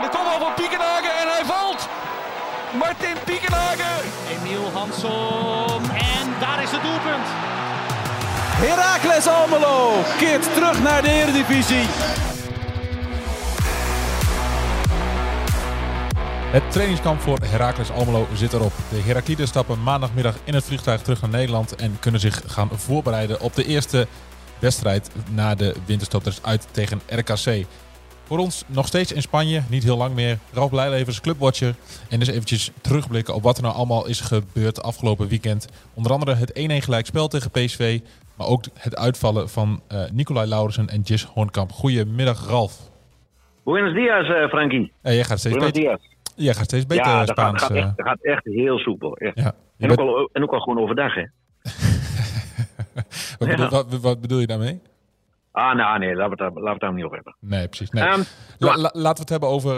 En de kopbal van Piekenhagen en hij valt. Martin Piekenhagen. Emiel Hansson. En daar is het doelpunt. Heracles Almelo keert terug naar de Eredivisie. Het trainingskamp voor Heracles Almelo zit erop. De Herakliden stappen maandagmiddag in het vliegtuig terug naar Nederland en kunnen zich gaan voorbereiden op de eerste wedstrijd na de winterstop. Dat is uit tegen RKC. Voor ons nog steeds in Spanje, niet heel lang meer. Ralf Blijlevens, clubwatcher. En dus eventjes terugblikken op wat er nou allemaal is gebeurd afgelopen weekend. Onder andere het 1-1 gelijkspel tegen PSV. Maar ook het uitvallen van uh, Nicolai Laurensen en Jis Hoornkamp. Goedemiddag Ralf. Buenos dias, uh, Frankie. Hey, jij gaat steeds Buenos beter. dias. Jij gaat steeds beter Ja, dat Spaans. gaat, gaat, eh. echt, dat gaat echt heel soepel. Echt. ja. En, ook al, en ook al gewoon overdag, hè. wat, bedoel, wat, wat bedoel je daarmee? Ah, nou, nee, laten we het daar, laten we het daar niet over hebben. Nee, precies. Nee. La- la- laten we het hebben over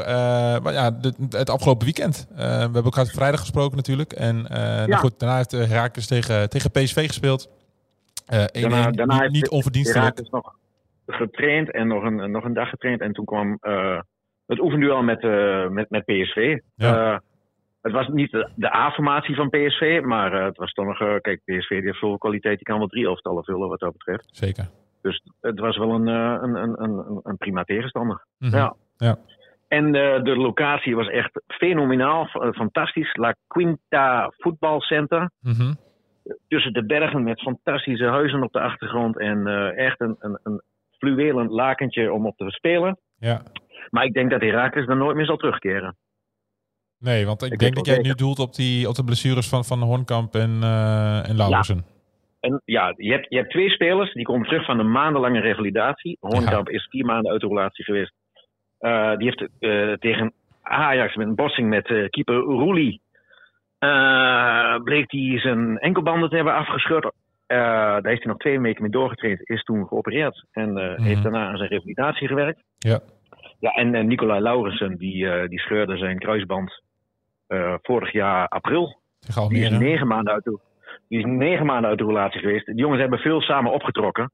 maar ja, de- het afgelopen weekend. Eh, we hebben elkaar vrijdag gesproken natuurlijk. En nou Ja. goed, daarna heeft uh, Herakles tegen, tegen PSV gespeeld. 1-1, daarna, daarna niet, heeft niet onverdienstelijk. Herakles nog getraind en nog een, nog een dag getraind. En toen kwam het oefenduel met, met, met PSV. Ja. Het was niet de, de A-formatie van PSV, maar het was toch nog... kijk, PSV die heeft zoveel kwaliteit, die kan wel drie elftallen vullen wat dat betreft. Zeker. Dus het was wel een, eh, een, een, een, een prima tegenstander. Mhm. Ja. Ja. En eh, de locatie was echt fenomenaal, eh, fantastisch. La Quinta Voetbalcenter. Mhm. Tussen de bergen met fantastische huizen op de achtergrond. En eh, echt een, een, een fluwelend lakentje om op te spelen. Ja. Maar ik denk dat Herakles er nooit meer zal terugkeren. Nee, want ik, Ik denk dat jij nu doelt op, die, op de blessures van, van Hornkamp en, eh en Lauwersen. En ja, je hebt, je hebt twee spelers die komen terug van een maandenlange revalidatie. Hoornkamp is vier maanden uit de relatie geweest. Eh, die heeft eh, tegen Ajax met een botsing met eh, keeper Roelie. bleek hij zijn enkelbanden te hebben afgescheurd. Daar heeft hij nog twee weken mee doorgetraind. Is toen geopereerd. En Mhm. heeft daarna aan zijn revalidatie gewerkt. Ja. Ja, en Nicolai Laurensen die, die scheurde zijn kruisband vorig jaar april. Die is negen maanden uit de, die is negen maanden uit de relatie geweest. De jongens hebben veel samen opgetrokken.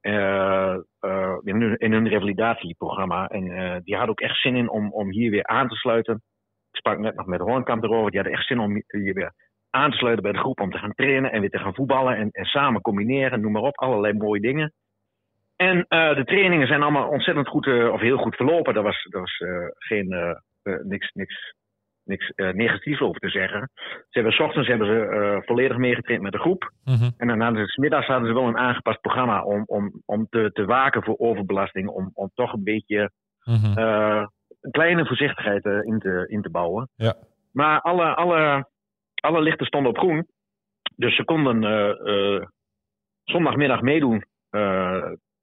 eh, eh, in, hun, in revalidatieprogramma. En eh, die hadden ook echt zin in om, om hier weer aan te sluiten. Ik sprak net nog met Hoornkamp erover. Die hadden echt zin om hier weer aan te sluiten bij de groep. Om te gaan trainen en weer te gaan voetballen. En, en samen combineren, noem maar op. Allerlei mooie dingen. En de trainingen zijn allemaal ontzettend goed, of heel goed verlopen. Daar was, daar was geen, niks, niks, niks eh, negatiefs over te zeggen. Ze hebben, 's ochtends hebben ze eh, volledig meegetraind met de groep. Mhm. En dan hadden ze, 's middags hadden ze wel een aangepast programma om, om, om te, te waken voor overbelasting. Om, om toch een beetje Mhm. eh, een kleine voorzichtigheid in, te, in te bouwen. Ja. Maar alle, alle, alle lichten stonden op groen. Dus ze konden zondagmiddag meedoen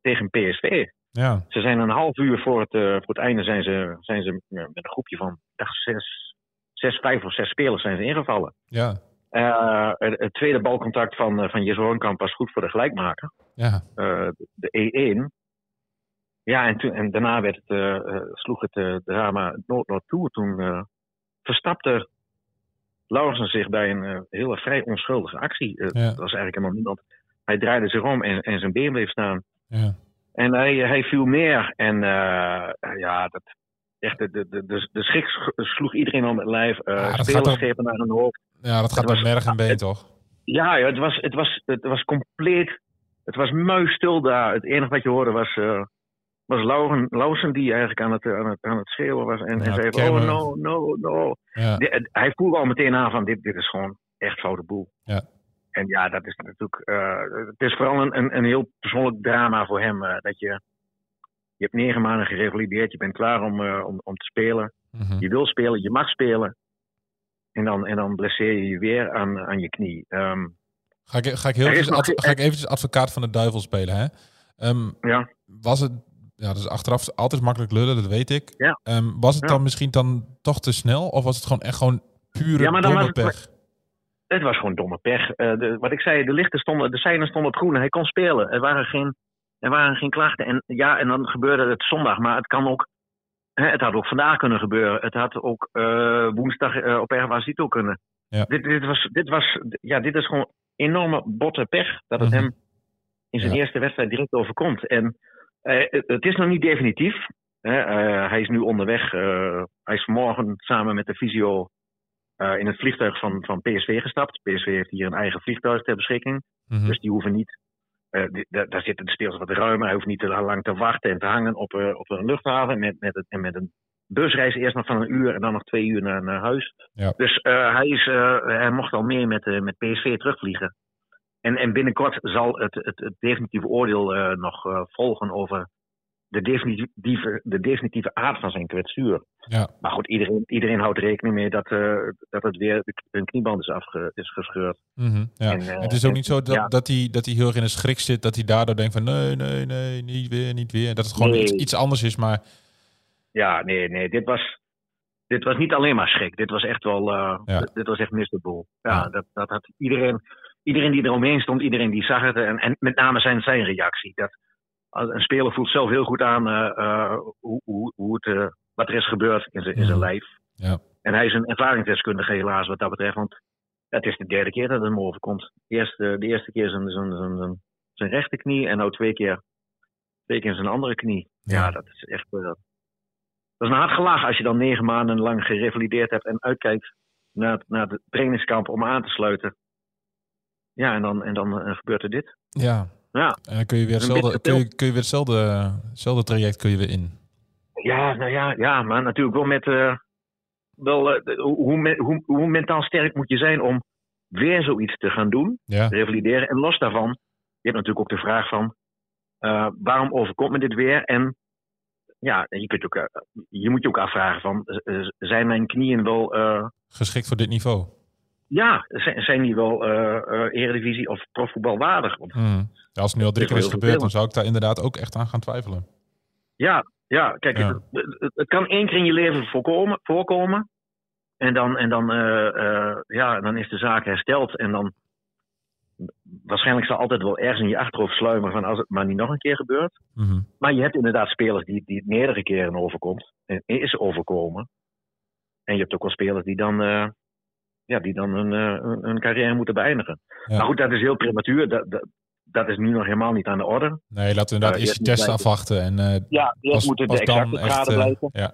tegen PSV. Ja. Ze zijn een half uur voor het, voor het einde zijn ze, zijn ze met een groepje van dacht zes, zes, vijf of zes spelers zijn ze ingevallen. Ja. Eh, het, het tweede balcontact van, eh, van Hoornkamp was goed voor de gelijkmaker. Ja. Eh, de E1. Ja, en, toen, en daarna werd het, eh, sloeg het drama nood toe. Toen verstapte Laurensen zich bij een hele vrij onschuldige actie. Ja. Dat was eigenlijk helemaal niemand. Hij draaide zich om en, en zijn been bleef staan. Ja. En hij, hij viel neer. En ja, dat, echt, de, de, de, de schrik sch- sloeg iedereen om het lijf. Eh Ja, naar hun hoofd. ja, dat gaat met was- merg en been, toch? Ja, ja, het, was, het, was, het was compleet. Het was muisstil daar. Het enige wat je hoorde was. eh was Lauren, Lausen die eigenlijk aan het, aan het, aan het schreeuwen was. En, Ja, en zei. Oh, no, no, no. Ja. Het- hij voelde al meteen aan van: dit, dit is gewoon echt foute boel. Ja. En ja, dat is natuurlijk. eh, het is vooral een, een, een heel persoonlijk drama voor hem. eh, dat je. Je hebt negen maanden gerevalideerd, je bent klaar om, eh, om, om te spelen. Mhm. Je wil spelen, je mag spelen. En dan, en dan blesseer je je weer aan, aan je knie. Ehm, Ga ik, ga, ik heel eventjes, nog ga ik eventjes advocaat van de duivel spelen, hè? Ehm, ja. was het, ja, dat is achteraf altijd makkelijk lullen, dat weet ik. Ja. Ehm, was het Ja. dan misschien dan toch te snel? Of was het gewoon echt gewoon pure Ja, maar dan domme was het- pech? Het was gewoon domme pech. Eh, de, wat ik zei, de lichten stonden, de seinen stonden op groen. en Hij kon spelen. Er waren geen, er waren geen klachten. En ja, en dan gebeurde het zondag. Maar het kan ook. Hè, het had ook vandaag kunnen gebeuren. Het had ook eh, woensdag eh, op Erwazito kunnen. Ja. Dit, dit, was, dit, was, ja, dit is gewoon enorme botte pech. Dat het Mhm. hem in zijn Ja. eerste wedstrijd direct overkomt. En eh, het, is nog niet definitief. Hè, hij is nu onderweg. hij is vanmorgen samen met de fysio in het vliegtuig van, van PSV gestapt. PSV heeft hier een eigen vliegtuig ter beschikking. Mhm. Dus die hoeven niet. Eh, daar zitten de spelers wat ruimer. Hij hoeft niet te lang te wachten en te hangen op, eh, op een luchthaven. Met, met, het, en met een busreis eerst nog van een uur en dan nog twee uur naar, naar huis. Ja. Dus eh, hij, is, hij mocht al mee met, met PSV terugvliegen. En, en binnenkort zal het, het, het definitieve oordeel nog volgen over de definitieve, de definitieve aard van zijn kwetsuur. Ja. Maar goed, iedereen, iedereen houdt rekening mee dat, eh, dat het weer een knieband is, afge, is gescheurd. Mhm, ja. En, eh, het is ook en- niet zo dat, ja. dat, hij, dat hij heel erg in een schrik zit. Dat hij daardoor denkt van nee, nee, nee, niet weer, niet weer. Dat het gewoon Nee. iets, iets anders is. Maar Ja, nee, nee, dit was, dit was niet alleen maar schrik. Dit was echt wel, eh, Ja. dit, was echt miserable. Ja, Ja. Dat, dat had iedereen, iedereen die eromheen stond, iedereen die zag het. En, en met name zijn, zijn reactie. Dat, een speler voelt zelf heel goed aan eh, eh, hoe, hoe, hoe het, eh, wat er is gebeurd in zijn, in zijn Mhm. lijf. Ja. En hij is een ervaringsdeskundige helaas wat dat betreft. Want het is de derde keer dat het hem overkomt. De eerste, de eerste keer zijn, zijn, zijn, zijn, zijn rechterknie en nou twee keer, twee keer zijn andere knie. Ja, Ja. dat is echt... eh, dat is een hard gelach als je dan negen maanden lang gerevalideerd hebt en uitkijkt naar, het- naar het trainingskamp om aan te sluiten. Ja, en dan, en dan gebeurt er dit. ja. Ja. En dan kun je weer hetzelfde, kun je, kun je weer hetzelfde, hetzelfde traject kun je weer in. Ja, nou ja, ja maar natuurlijk wel met. eh, wel, eh, hoe, hoe, hoe, mentaal sterk moet je zijn om weer zoiets te gaan doen, Ja. revalideren. En los daarvan, je hebt natuurlijk ook de vraag van. eh, waarom overkomt me dit weer? En ja, je, kunt ook, je moet je ook afvragen van. zijn mijn knieën wel. Geschikt voor dit niveau. Ja, zijn, zijn die wel eh eh, eredivisie of profvoetbal waardig? Want Mhm. Ja, als het nu al drie keer is gebeurd, dan zou ik daar inderdaad ook echt aan gaan twijfelen. Ja, ja kijk, Ja. Het, het, het kan één keer in je leven voorkomen, voorkomen. En dan, en dan, eh, ja, dan is de zaak hersteld. En dan waarschijnlijk zal altijd wel ergens in je achterhoofd sluimeren van als het maar niet nog een keer gebeurt. Mhm. Maar je hebt inderdaad spelers die, die het meerdere keren overkomt. En is overkomen. En je hebt ook wel spelers die dan, ja, die dan hun, eh, hun, hun carrière moeten beëindigen. Ja. Maar goed, dat is heel prematuur. Dat, dat, dat is nu nog helemaal niet aan de orde. Nee, laten we inderdaad Ja, eerst die niet afwachten. En eh, Ja, pas, moeten de exacte graden eh, blijken. ja.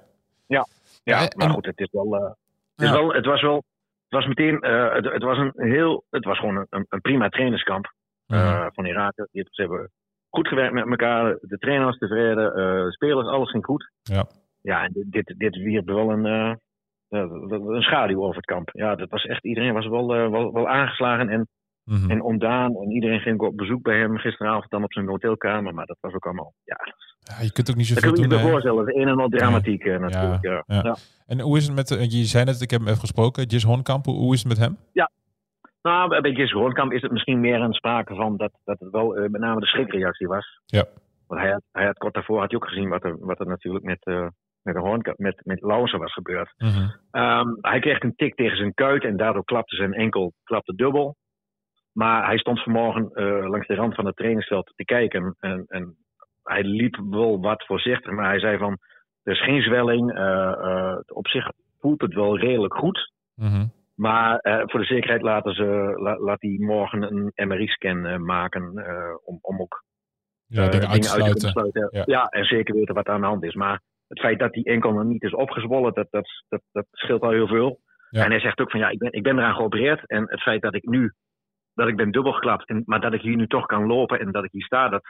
Ja, Ja, maar goed, het is wel. het, is Ja. wel het was wel. Het was meteen. het, het was een heel. Het was gewoon een, een, een prima trainerskamp Mhm. eh, van Iraken. Die- Ze hebben goed gewerkt met elkaar. De trainer was tevreden. de spelers, alles ging goed. Ja. Ja, en dit, dit, dit wierp wel een. Eh, een schaduw over het kamp. Ja, dat was echt. Iedereen was wel, eh, wel, wel aangeslagen en, Mhm. en ontdaan. En iedereen ging op bezoek bij hem gisteravond dan op zijn hotelkamer. Maar dat was ook allemaal. Ja, Ja, je kunt ook niet dat zoveel kun je doen. je hè. voorstellen. Het een en al dramatiek eh, natuurlijk. Ja. ja. Ja. En hoe is het met, je zei net, ik heb hem even gesproken, Jis Honkamp, hoe, is het met hem? Nou, bij Gis Hoornkamp is het misschien meer een sprake van dat, dat het wel met name de schrikreactie was. Ja. Want hij had, hij had kort daarvoor had hij ook gezien wat er, wat er natuurlijk met, met, de Hoornkamp, met, met Lauwersen was gebeurd. Mhm. Ehm, hij kreeg een tik tegen zijn kuit en daardoor klapte zijn enkel klapte dubbel. Maar hij stond vanmorgen eh, langs de rand van het trainingsveld te kijken. En, en hij liep wel wat voorzichtig, maar hij zei van... Er is geen zwelling. eh, eh, op zich voelt het wel redelijk goed. Mhm. Maar voor de zekerheid laten ze, la- laat hij morgen een MRI-scan maken. om, om ook Ja, dingen uit te sluiten. Ja. Ja. en zeker weten wat er aan de hand is. Maar het feit dat die enkel nog niet is opgezwollen, dat, dat, dat, dat scheelt al heel veel. Ja. En hij zegt ook van ja, ik ben, ik ben eraan geopereerd. En het feit dat ik nu, dat ik ben dubbelgeklapt, en, maar dat ik hier nu toch kan lopen en dat ik hier sta, dat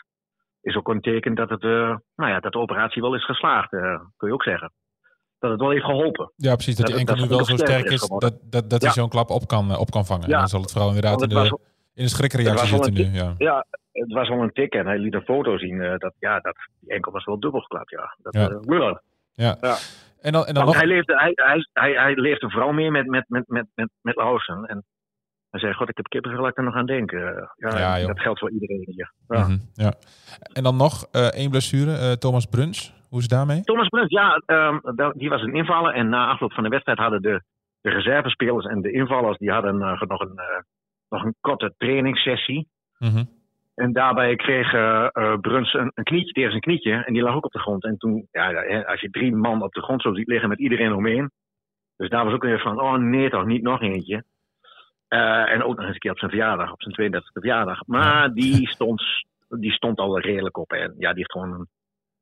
is ook een teken dat, het, eh, nou ja, dat de operatie wel is geslaagd, eh, kun je ook zeggen. Dat het wel heeft geholpen. Ja, precies, dat die enkel nu wel zo sterk is dat, dat, dat hij zo'n klap op kan, eh, op kan vangen. Ja. En dan zal het vooral inderdaad in de, in de schrikreactie zitten nu. een Ja. Het was wel een tik en hij liet een foto zien eh, dat, ja, dat die enkel was wel dubbelgeklapt. Ja. Dat, Ja. eh, ja. Ja. Ja. En dan, en dan nog... hij, leefde, hij, hij, hij, hij leefde vooral meer met, met, met, met, met, met Lauwersen. En hij zei, god, ik heb kippenvel, laat ik er nog aan denken. Ja, Ja, joh. dat geldt voor iedereen hier. Ja. Mhm, ja. En dan nog eh, één blessure, eh, Thomas Bruns. Hoe is het daarmee? Thomas Bruns, ja, ehm, die was een invaller. En na afloop van de wedstrijd hadden de, de reservespelers en de invallers... die hadden eh, nog, een, eh, nog een korte trainingssessie. Mhm. En daarbij kreeg eh, eh, Bruns een, een knietje tegen zijn knietje. En die lag ook op de grond. En toen, ja, als je drie man op de grond zo ziet liggen met iedereen omheen. Dus daar was ook weer van, oh nee toch, niet nog eentje. Eh, en ook nog eens een keer op zijn verjaardag, op zijn 32e verjaardag. Maar die stond, die stond al redelijk op. En ja, die heeft gewoon een,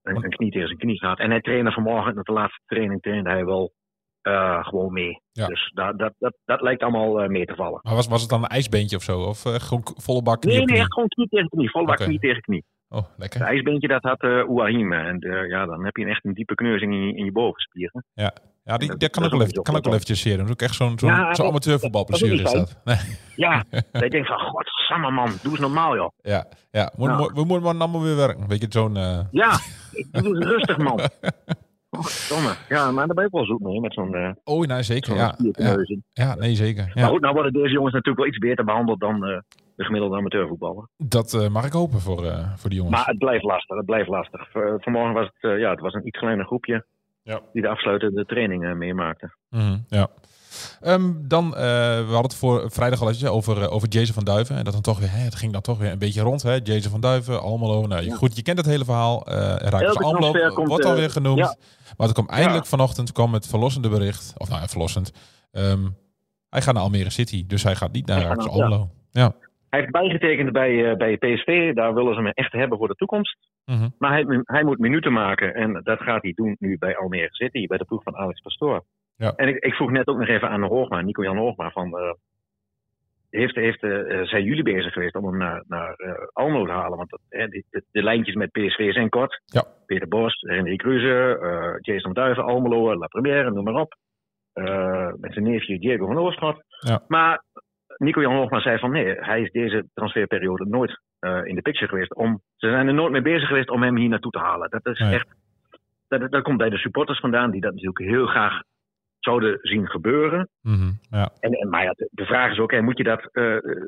een, een knie tegen zijn knie gehad. En hij trainde vanmorgen, met de laatste training trainde hij wel eh, gewoon mee. Ja. Dus dat, dat, dat, dat lijkt allemaal eh, mee te vallen. Maar was, was het dan een ijsbeentje of zo? Of eh, gewoon volle bak knie Nee, nee, echt gewoon knie tegen knie. Volle bak knie tegen knie. Oh, Het lekker. ijsbeentje dat had Ouahim. En ja, dan heb je echt een diepe kneuzing in je, in je bovenspieren. Ja, ja die, dat- dat kan dat ook wel even, kan ook wel eventjes zeer. Dat is ook echt zo'n zo'n Ja, amateurvoetbalblessure dat is is dat. Nee, Ja, je denkt van, godsamme man, doe eens normaal joh. ja, ja. Moet, Nou. we moeten maar allemaal weer werken. Weet je, zo'n... eh, Ja, ik doe eens rustig man. Godverdomme. Ja, maar daar ben ik wel zoek mee met zo'n uh, Oh, nou zeker. Ja, ja, nee, zeker. Maar Ja, goed, nou worden deze jongens natuurlijk wel iets beter behandeld dan eh, de gemiddelde amateurvoetballer. dat eh, mag ik hopen voor, voor die jongens. Maar het blijft lastig, het blijft lastig. Vanmorgen was het, ja, het was een iets kleiner groepje Ja. die de afsluitende training eh, meemaakte. Mhm, ja. Ehm, dan, eh, we hadden het voor vrijdag al eventjes over, eh, over Jason van Duiven. En dat dan toch weer, hè, het ging dan toch weer een beetje rond. Hè? Jason van Duiven, Almelo. Nou, Ja. goed, je kent het hele verhaal. Eh Raakles Elke Almelo komt, wordt dan eh, weer genoemd. ja. Maar toen kwam eindelijk vanochtend kwam het verlossende bericht. Of nou ja, verlossend. Ehm, hij gaat naar Almere City. Dus hij gaat niet naar. Almelo. Ja. Hij heeft bijgetekend bij, eh, bij PSV, daar willen ze hem echt hebben voor de toekomst. Mhm. Maar hij, hij moet minuten maken en dat gaat hij doen nu bij Almere City, bij de ploeg van Alex Pastoor. Ja. En ik, ik vroeg net ook nog even aan Hoogma, Nico-Jan Hoogma, van, eh, heeft, heeft, eh, zijn jullie bezig geweest om hem naar, naar eh, Almelo te halen? Want de, de lijntjes met PSV zijn kort. Ja. Peter Bos, Henry Kruse, eh, Jason Duiven, Almelo, La Première, noem maar op. Eh, met zijn neefje Diego van Oorschot. Ja. Maar Nico-Jan Hoogma zei van nee, hij is deze transferperiode nooit eh, in de picture geweest. Om, ze zijn er nooit mee bezig geweest om hem hier naartoe te halen. Dat is Nee. echt. Dat, dat komt bij de supporters vandaan, die dat natuurlijk heel graag zouden zien gebeuren. Mhm. ja. En, en, maar ja, de, vraag is ook, moet je dat.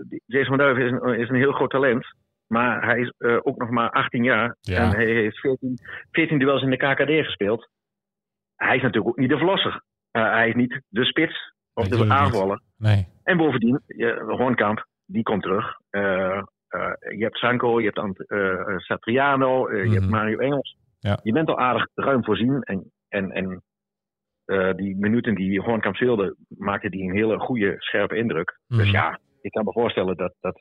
die- Jason van Duiven is een, is een heel groot talent. Maar hij is eh, ook nog maar 18 jaar. Ja. En hij heeft 14, 14 duels in de KKD gespeeld. Hij is natuurlijk ook niet de verlosser. Eh, hij is niet de spits of Nee, de aanvaller. Nee. En bovendien, je, Hoornkamp, die komt terug. Je hebt Sanko, je hebt Ant, Satriano, je Mhm. hebt Mario Engels. Ja. Je bent al aardig ruim voorzien. En, en, en eh, die minuten die Hoornkamp speelde, maakte die een hele goede, scherpe indruk. Dus Mhm. ja, ik kan me voorstellen dat, dat,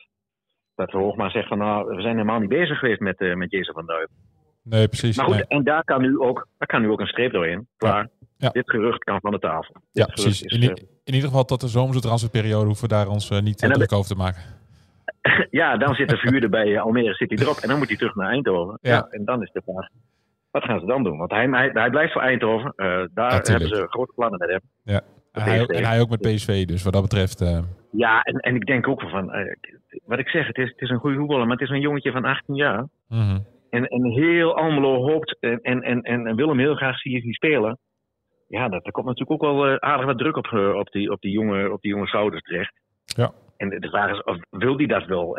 dat Hoogma zegt van nou, we zijn helemaal niet bezig geweest met, eh met Jason van Duiven. Nee, precies. Maar goed, Nee. en daar kan, nu ook, daar kan nu ook een streep doorheen. Klaar. Ja. Dit gerucht kan van de tafel. Ja, Dit precies. gerucht In, ieder geval tot de zomerse transferperiode hoeven we daar ons eh, niet eh, druk over te maken. Ja, dan zit de verhuurder bij eh, Almere City erop. En dan moet hij terug naar Eindhoven. Ja. Ja. en dan is de vraag, wat gaan ze dan doen? Want hij, hij, hij blijft voor Eindhoven. Eh, daar hebben ze grote plannen met hem. Ja. En hij, ook, en hij ook met PSV, dus wat dat betreft... eh, Ja, en, en ik denk ook van, eh, wat ik zeg, het is, het is een goede voetballer, maar het is een jongetje van 18 jaar. mhm. En, en heel Almelo hoopt en, en, en, en wil hem heel graag zien spelen. Ja, dat, er komt natuurlijk ook wel aardig wat druk op, op, die, op, die jonge, op die jonge schouders terecht. Ja. En de vraag is, of, wil die dat wel?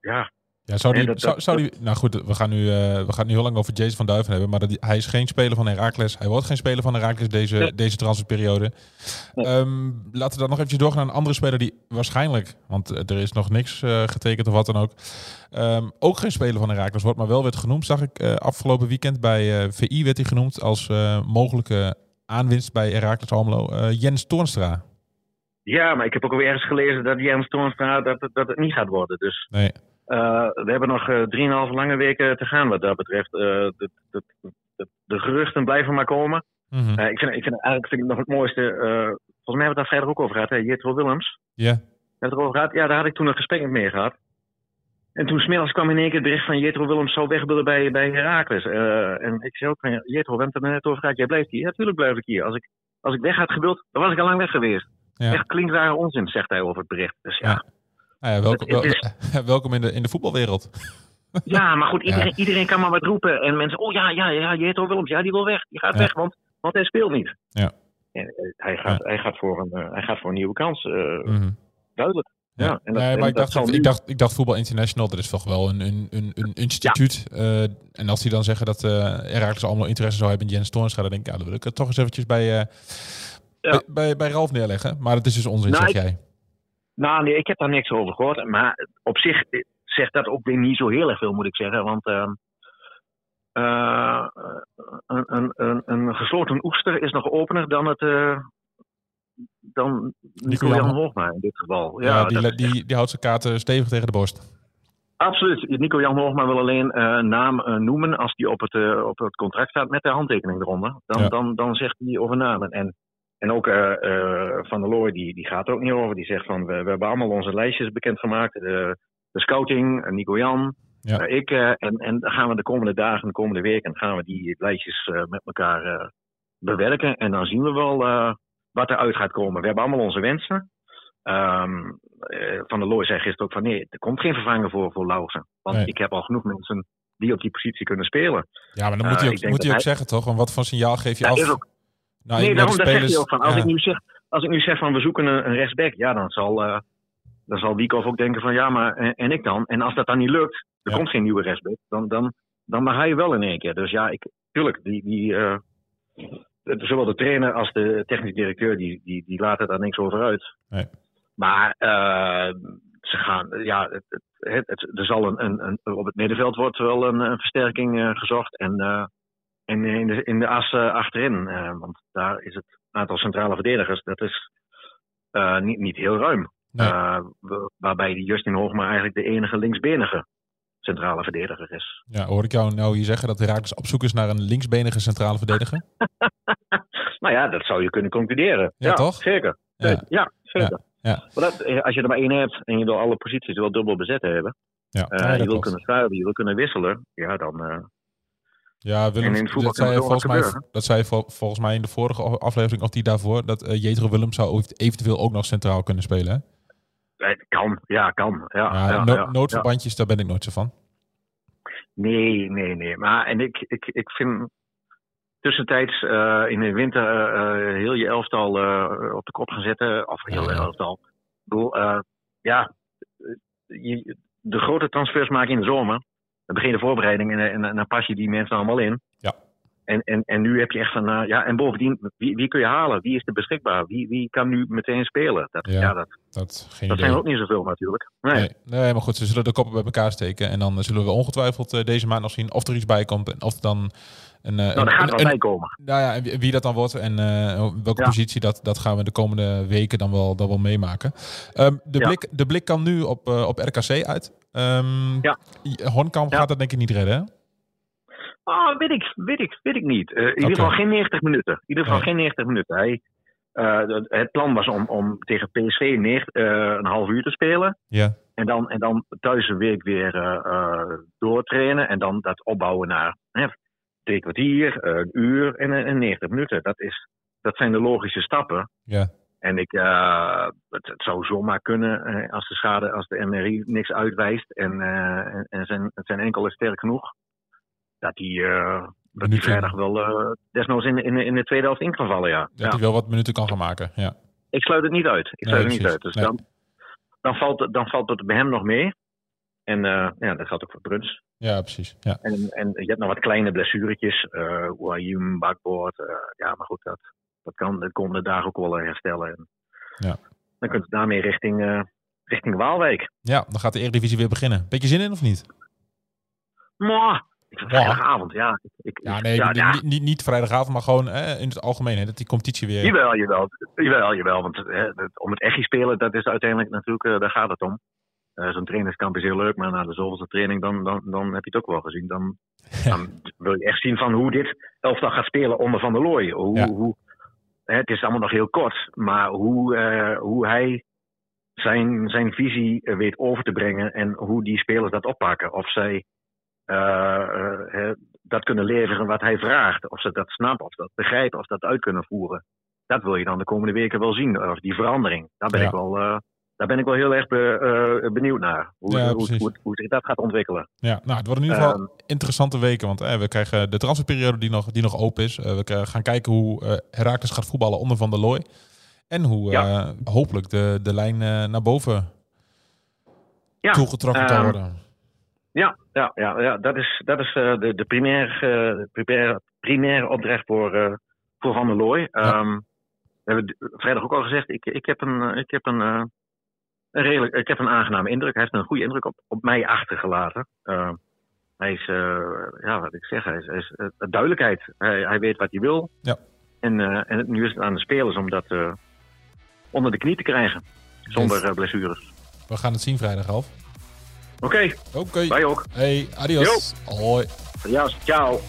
Ja, Ja, zou die, Nee, dat- zou, dat- zou die, nou goed, we gaan, nu, eh, we gaan nu heel lang over Jason van Duiven hebben. Maar dat, hij is geen speler van Herakles. Hij wordt geen speler van Herakles deze, Nee. deze transferperiode. Nee. Ehm, laten we dan nog eventjes doorgaan naar een andere speler die waarschijnlijk, want eh, er is nog niks eh, getekend of wat dan ook. ehm, ook geen speler van Herakles wordt, maar wel werd genoemd, zag ik afgelopen weekend bij VI werd hij genoemd als mogelijke aanwinst bij Herakles Almelo. Jens Toornstra. ja, maar ik heb ook alweer ergens gelezen dat Jens Toornstra dat, dat het niet gaat worden. Dus Nee. Eh, we hebben nog eh, drieënhalve lange weken te gaan wat dat betreft. Eh, de, de, de, de geruchten blijven maar komen. Eh, ik, vind, ik vind eigenlijk vind ik nog het mooiste. eh, volgens mij hebben we het daar verder ook over gehad. Hè? Jetro Willems. Ja. We het erover gehad? Ja, daar had ik toen een gesprek mee gehad. En toen smiddags kwam in één keer het bericht van Jetro Willems zou weg willen bij, bij Herakles. Eh, en ik zei ook van Jetro, we hebben het er net over gehad. Jij blijft hier. Ja, natuurlijk blijf ik hier. Als ik, als ik weg had gewild, dan was ik al lang weg geweest. Ja. Echt klinkklare onzin, zegt hij over het bericht. Dus ja, Ja. Nou ja, welkom, wel- welkom in de, in de voetbalwereld. Ja, maar goed, iedereen, iedereen kan maar wat roepen. En mensen, oh ja, ja, ja, Jetro Willems, ja, die wil weg. Die gaat Ja. weg, want, want hij speelt niet. Ja. En, eh, hij, gaat, hij, gaat voor een, eh, hij gaat voor een nieuwe kans, eh, Mhm. duidelijk. Ja, en dat- nee, en maar ik dacht, ik, dacht, ik dacht Voetbal International, dat is toch wel een, een, een, een instituut. En als die dan zeggen dat uh, Herakles allemaal interesse zou hebben in Jens Toornstra, dan denk ik, ja, dan wil ik het toch eens eventjes bij, bij, bij, bij Ralf neerleggen. Maar dat is dus onzin, Nou, zeg ik- jij. Nou, nee, ik heb daar niks over gehoord. Maar op zich eh, zegt dat ook weer niet zo heel erg veel, moet ik zeggen. Want ehm, eh, een, een, een, een gesloten oester is nog opener dan het. eh Nico-Jan Jan- Hoogma in dit geval. Ja, Ja, die, die, die houdt zijn kaarten stevig tegen de borst. Absoluut. Nico Jan Hoogma wil alleen uh, naam uh, noemen als die op het, op het contract staat met de handtekening eronder. Dan, Ja. dan, dan zegt hij over namen. En, en ook Van der Looy, die, die gaat er ook niet over. Die zegt van, we, we hebben allemaal onze lijstjes bekendgemaakt. De, de scouting, eh, Nico Jan, Ja. eh, ik. eh, en, en dan gaan we de komende dagen, de komende weken, gaan we die lijstjes eh, met elkaar eh, bewerken. En dan zien we wel eh, wat eruit gaat komen. We hebben allemaal onze wensen. Ehm, eh, van der Looy zei gisteren ook van nee, er komt geen vervanger voor, voor Lauwersen. Want Nee. ik heb al genoeg mensen die op die positie kunnen spelen. Ja, maar dan Eh, moet hij ook, moet hij ook hij- zeggen, toch? Want wat voor signaal geef je Ja, af? is ook- Nou, nee, daarom de dat zegt hij spelers- ook van. Als, ja. ik nu zeg, als ik nu zeg van we zoeken een, een rechtsback, ja, dan zal, eh dan zal Wiekhoff ook denken van ja, maar en, en ik dan? En als dat dan niet lukt, er Ja. komt geen nieuwe rechtsback, dan, dan, dan mag hij wel in één keer. Dus ja, ik, tuurlijk, die, die, eh, zowel de trainer als de technisch directeur, die, die, die laten daar niks over uit. Nee. Maar eh, ze gaan, ja, het, het, het, er zal een, een, een, op het middenveld wordt wel een, een versterking gezocht. En, en in de, in de as eh, achterin, eh, want daar is het aantal centrale verdedigers, dat is eh, niet, niet heel ruim. Nee. Waarbij Justin Hoogma eigenlijk de enige linksbenige centrale verdediger is. Ja, hoor ik jou nou hier zeggen dat Herakles op zoek is naar een linksbenige centrale verdediger? nou ja, dat zou je kunnen concluderen. Ja, toch? Zeker. Ja. Ja, zeker. Ja. Maar dat, als je er maar één hebt en je wil alle posities wel dubbel bezet hebben, Ja, je wil kunnen schuiven, je wil kunnen wisselen, ja, dan. Ja, Willem, En in het voetbal dat, zei volgens mij, gebeuren. dat zei vol- volgens mij in de vorige aflevering of die daarvoor, dat eh Jetro Willem zou eventueel ook nog centraal kunnen spelen. Hè? kan, ja, kan. Ja, Ja, ja, no- ja, ja. noodverbandjes, daar ben ik nooit zo van. Nee, nee, nee. Maar en ik, ik, ik vind tussentijds eh, in de winter eh, heel je elftal op de kop gaan zetten. Of heel je elftal. Ik bedoel, ja, je, de grote transfers maken in de zomer. Begin de voorbereiding en, en, en dan pas je die mensen allemaal in. Ja. En, en, en nu heb je echt van, eh, ja, en bovendien, wie, wie kun je halen? Wie is er beschikbaar? Wie, wie kan nu meteen spelen? Dat, Ja. ja. dat, Dat, geen dat zijn er ook niet zoveel natuurlijk. Nee. Nee, nee, maar goed, ze zullen de koppen bij elkaar steken. En dan zullen we ongetwijfeld eh, deze maand nog zien of er iets bij komt. En of dan een, eh, Nou, daar gaat een- bij komen. Nou ja, en wie, wie dat dan wordt en eh, welke Ja. positie, dat, dat gaan we de komende weken dan wel, dan wel meemaken. Ehm, de, Ja. blik, de blik kan nu op, eh, op RKC uit. Ehm Ja. Hornkamp Ja. gaat dat denk ik niet redden, hè? Ah, weet ik, weet ik, weet ik niet. In ieder geval geen 90 minuten. In ieder geval Nee. geen 90 minuten. Hij, het- plan was om, om tegen PSV neer, een half uur te spelen. Ja. En dan, en dan thuis een week weer doortrainen. En dan dat opbouwen naar hè, drie kwartier, een uur en, en 90 minuten. Dat, is, dat zijn de logische stappen. Ja. En ik, eh, het, het zou zomaar kunnen eh, als de schade, als de MRI niks uitwijst en, eh, en, en zijn, zijn enkel is sterk genoeg, dat hij eh, dat die vrijdag wel eh, desnoods in, de- in, de- in de tweede helft in kan vallen, ja. Dat ja. hij wel wat minuten kan gaan maken. Ja. Ik sluit het niet uit. Ik Nee, sluit het niet uit. Dus Nee. dan, dan, valt het, dan valt het bij hem nog mee. En eh, ja, dat geldt ook voor Bruns. ja, precies. Ja. En, en je hebt nog wat kleine blessuretjes. eh Wayum, bakboord. eh, ja, maar goed, dat, dat kan de komende dagen ook wel herstellen. En Ja. Dan kunt u daarmee richting, eh, richting Waalwijk. ja, dan gaat de Eredivisie weer beginnen. Beetje zin in of niet? Mwah, vrijdagavond, ja. Ik, ik- Ja, nee, ja, niet, ja. Niet, niet, niet vrijdagavond, maar gewoon eh, in het algemeen. Hè, dat die competitie weer... Jawel, jawel, jawel, jawel. Want hè, om het echt spelen, dat is uiteindelijk natuurlijk, daar gaat het om. Eh, Zo'n trainingskamp is heel leuk, maar na de zoveelste training, dan, dan, dan heb je het ook wel gezien. Dan, dan wil je echt zien van hoe dit elftal gaat spelen onder Van der Looy. Hoe, Ja. hoe, hè, het is allemaal nog heel kort, maar hoe, eh, hoe hij zijn, zijn visie weet over te brengen en hoe die spelers dat oppakken. Of zij eh, dat kunnen leveren wat hij vraagt. Of ze dat snappen, of dat begrijpen, of dat uit kunnen voeren. Dat wil je dan de komende weken wel zien. Of die verandering. Daar ben, Ja. ik, wel, daar ben ik wel heel erg be- eh, benieuwd naar. Hoe, Ja, hoe, hoe, hoe zich dat gaat ontwikkelen. Ja, nou, het worden in ieder geval Ehm, interessante weken. Want eh, we krijgen de transferperiode die nog, die nog open is. Eh, we gaan kijken hoe eh Herakles gaat voetballen onder Van der Looy. En hoe Ja. hopelijk de, de lijn naar boven ja, toegetrokken kan ehm, worden. Ja, ja, ja, ja dat is, dat is de, de primaire, primaire, primaire opdracht voor, voor Van der Looy. Ehm, we hebben vrijdag ook al gezegd, ik, ik heb, een, ik heb een, een redelijk, ik heb een aangename indruk. Hij heeft een goede indruk op, op mij achtergelaten. Ehm, hij is, eh, ja, wat ik zeg, hij is, hij is eh, duidelijkheid. Hij, hij weet wat hij wil. Ja. En, eh, en nu is het aan de spelers om dat eh, onder de knie te krijgen. Zonder eh, blessures. We gaan het zien vrijdag half. Oké, Oké. wij ook. Hey, adios. Hoi. Ja, ciao.